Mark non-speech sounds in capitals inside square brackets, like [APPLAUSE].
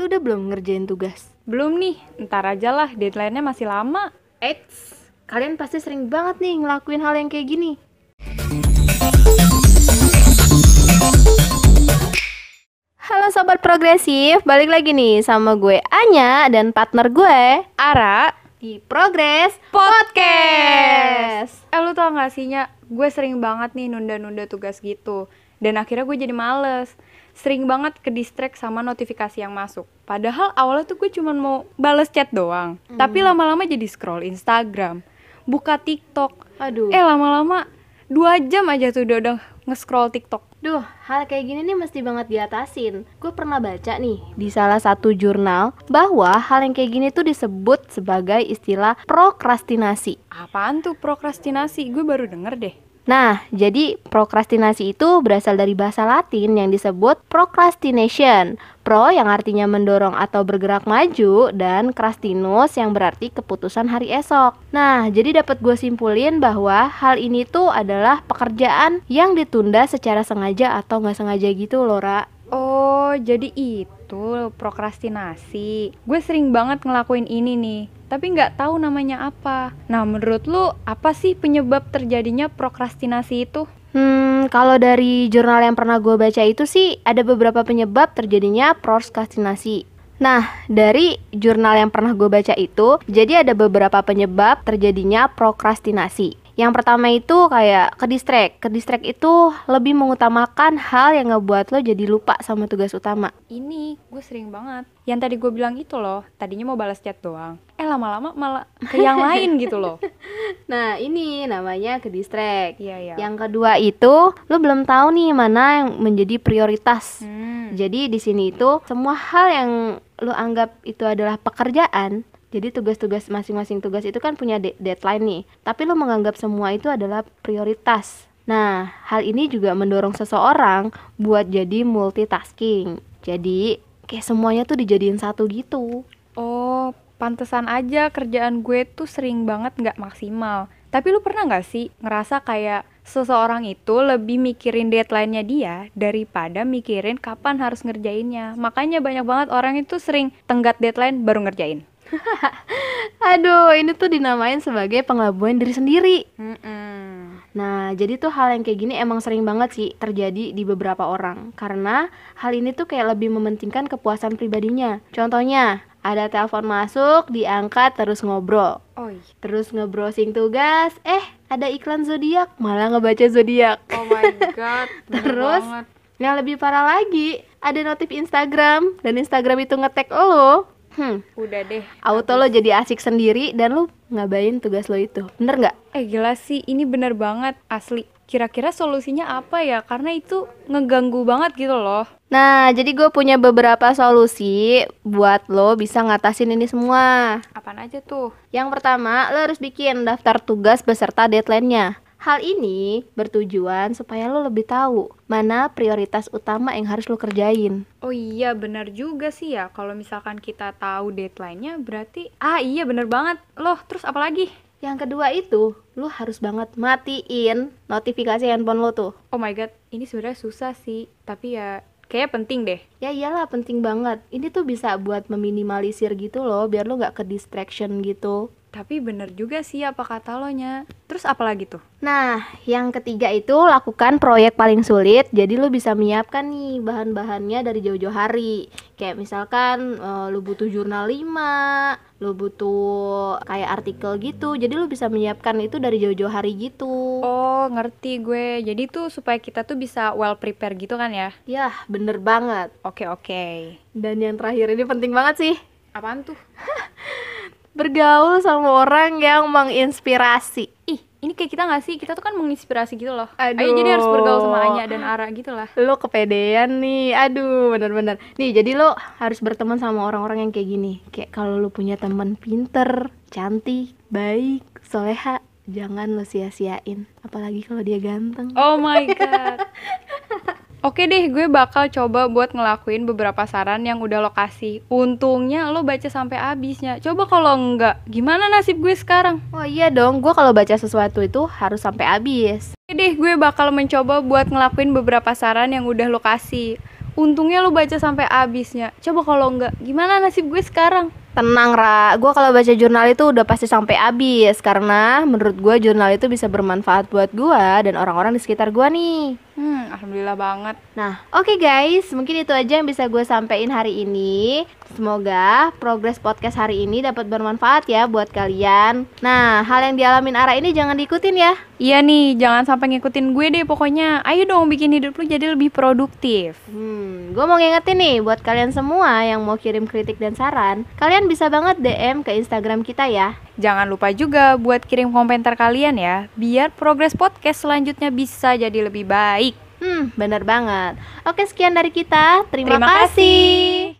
lu udah belum ngerjain tugas? Belum nih, ntar aja lah, deadline-nya masih lama. Eits, kalian pasti sering banget nih ngelakuin hal yang kayak gini. Halo Sobat Progresif, balik lagi nih sama gue Anya dan partner gue Ara, di Progress Podcast. Gak sih, Nya? Gue sering banget nih nunda-nunda tugas gitu. Dan akhirnya gue jadi males. Sering banget ke distract sama notifikasi yang masuk. Padahal awalnya tuh gue cuma mau bales chat doang. Tapi lama-lama jadi scroll Instagram, buka TikTok. Aduh, Eh lama-lama dua jam aja tuh udah, udah nge-scroll TikTok. Duh, hal kayak gini nih mesti banget diatasin. Gue pernah baca nih di salah satu jurnal bahwa hal yang kayak gini tuh disebut sebagai istilah prokrastinasi. Apaan tuh prokrastinasi? Gue baru denger deh. Nah, jadi prokrastinasi itu berasal dari bahasa Latin yang disebut procrastination. Pro yang artinya mendorong atau bergerak maju dan crastinus yang berarti keputusan hari esok. Nah, jadi dapat gue simpulin bahwa hal ini tuh adalah pekerjaan yang ditunda secara sengaja atau nggak sengaja gitu loh, Ra. Oh, jadi itu prokrastinasi. Gue sering banget ngelakuin ini nih, tapi nggak tahu namanya apa. Nah, menurut lu apa sih penyebab terjadinya prokrastinasi itu? Hmm, kalau dari jurnal yang pernah gue baca itu sih ada beberapa penyebab terjadinya prokrastinasi. Nah, dari jurnal yang pernah gue baca itu, jadi ada beberapa penyebab terjadinya prokrastinasi. Yang pertama itu kayak ke distract. Ke distract itu lebih mengutamakan hal yang ngebuat lo jadi lupa sama tugas utama. Ini gue sering banget. Yang tadi gue bilang itu loh, tadinya mau balas chat doang. Eh lama-lama malah ke yang [LAUGHS] lain gitu loh. Nah, ini namanya ke distract. Iya, iya. Yang kedua itu, lo belum tahu nih mana yang menjadi prioritas. Hmm. Jadi di sini itu semua hal yang lu anggap itu adalah pekerjaan. Jadi tugas-tugas masing-masing tugas itu kan punya de- deadline nih. Tapi lu menganggap semua itu adalah prioritas. Nah, hal ini juga mendorong seseorang buat jadi multitasking. Jadi kayak semuanya tuh dijadiin satu gitu. Oh, pantesan aja kerjaan gue tuh sering banget nggak maksimal. Tapi lu pernah nggak sih ngerasa kayak seseorang itu lebih mikirin deadline-nya dia daripada mikirin kapan harus ngerjainnya. Makanya banyak banget orang itu sering tenggat deadline baru ngerjain. [LAUGHS] Aduh, ini tuh dinamain sebagai pengelabuan diri sendiri. Hmm. Nah, jadi tuh hal yang kayak gini emang sering banget sih terjadi di beberapa orang. Karena hal ini tuh kayak lebih mementingkan kepuasan pribadinya. Contohnya, ada telepon masuk, diangkat terus ngobrol. Iya. Terus nge-browsing tugas, eh ada iklan zodiak, malah ngebaca zodiak. oh my god. [LAUGHS] Terus? banget. Yang lebih parah lagi, ada notif Instagram dan Instagram itu nge-tag lo. Hmm, Udah deh. auto lo jadi asik sendiri dan lo ngabain tugas lo itu. Bener nggak? Eh gila sih, ini bener banget asli. Kira-kira solusinya apa ya? Karena itu ngeganggu banget gitu loh. Nah, jadi gue punya beberapa solusi buat lo bisa ngatasin ini semua. Apaan aja tuh? Yang pertama, lo harus bikin daftar tugas beserta deadline-nya. Hal ini bertujuan supaya lo lebih tahu mana prioritas utama yang harus lo kerjain. Oh iya bener juga sih ya Kalau misalkan kita tahu deadline-nya berarti Ah iya bener banget Loh terus apa lagi? Yang kedua itu, lo harus banget matiin notifikasi handphone lo tuh. Oh my god ini sebenarnya susah sih Tapi ya kayaknya penting deh Ya iyalah penting banget. Ini tuh bisa buat meminimalisir gitu loh, biar lo nggak ke distraction gitu. Tapi bener juga sih apa kata lo nya Terus apa lagi tuh? Nah, yang ketiga itu lakukan proyek paling sulit. Jadi lu bisa menyiapkan nih bahan-bahannya dari jauh-jauh hari. Kayak misalkan eh, lu butuh jurnal 5, lu butuh kayak artikel gitu. Jadi lu bisa menyiapkan itu dari jauh-jauh hari gitu. Oh ngerti gue Jadi tuh supaya kita tuh bisa well prepare gitu kan ya Yah, bener banget. Oke oke Dan yang terakhir ini penting banget sih. Apaan tuh? [LAUGHS] Bergaul sama orang yang menginspirasi. Ih ini kayak kita gak sih? Kita tuh kan menginspirasi gitu loh Aduh. Ayo jadi harus bergaul sama Anya dan Ara gitu lah Lo kepedean nih, aduh bener-bener Nih jadi lo harus berteman sama orang-orang yang kayak gini Kayak kalau lo punya teman pinter, cantik, baik, soleha Jangan lo sia-siain Apalagi kalau dia ganteng Oh my god. [LAUGHS] Oke deh, gue bakal coba buat ngelakuin beberapa saran yang udah lo kasih. Untungnya lo baca sampai habisnya. Coba kalau enggak, gimana nasib gue sekarang? Oh iya dong, gue kalau baca sesuatu itu harus sampai habis Oke deh, gue bakal mencoba buat ngelakuin beberapa saran yang udah lo kasih. Untungnya lu baca sampai habisnya. Coba kalau enggak, gimana nasib gue sekarang? Tenang Ra, gue kalau baca jurnal itu udah pasti sampai habis Karena menurut gue jurnal itu bisa bermanfaat buat gue dan orang-orang di sekitar gue nih Hmm, alhamdulillah banget. Nah, oke guys, mungkin itu aja yang bisa gue sampaikan hari ini. Semoga progres podcast hari ini dapat bermanfaat ya buat kalian. Nah, hal yang dialamin Ara ini jangan diikutin ya. Iya nih, jangan sampai ngikutin gue deh pokoknya. Ayo dong bikin hidup lu jadi lebih produktif. Hmm, gue mau ngingetin nih buat kalian semua yang mau kirim kritik dan saran, kalian bisa banget DM ke Instagram kita ya. Jangan lupa juga buat kirim komentar kalian ya, biar progres podcast selanjutnya bisa jadi lebih baik. Hmm, bener banget. Oke, sekian dari kita. Terima, Terima kasih. kasih.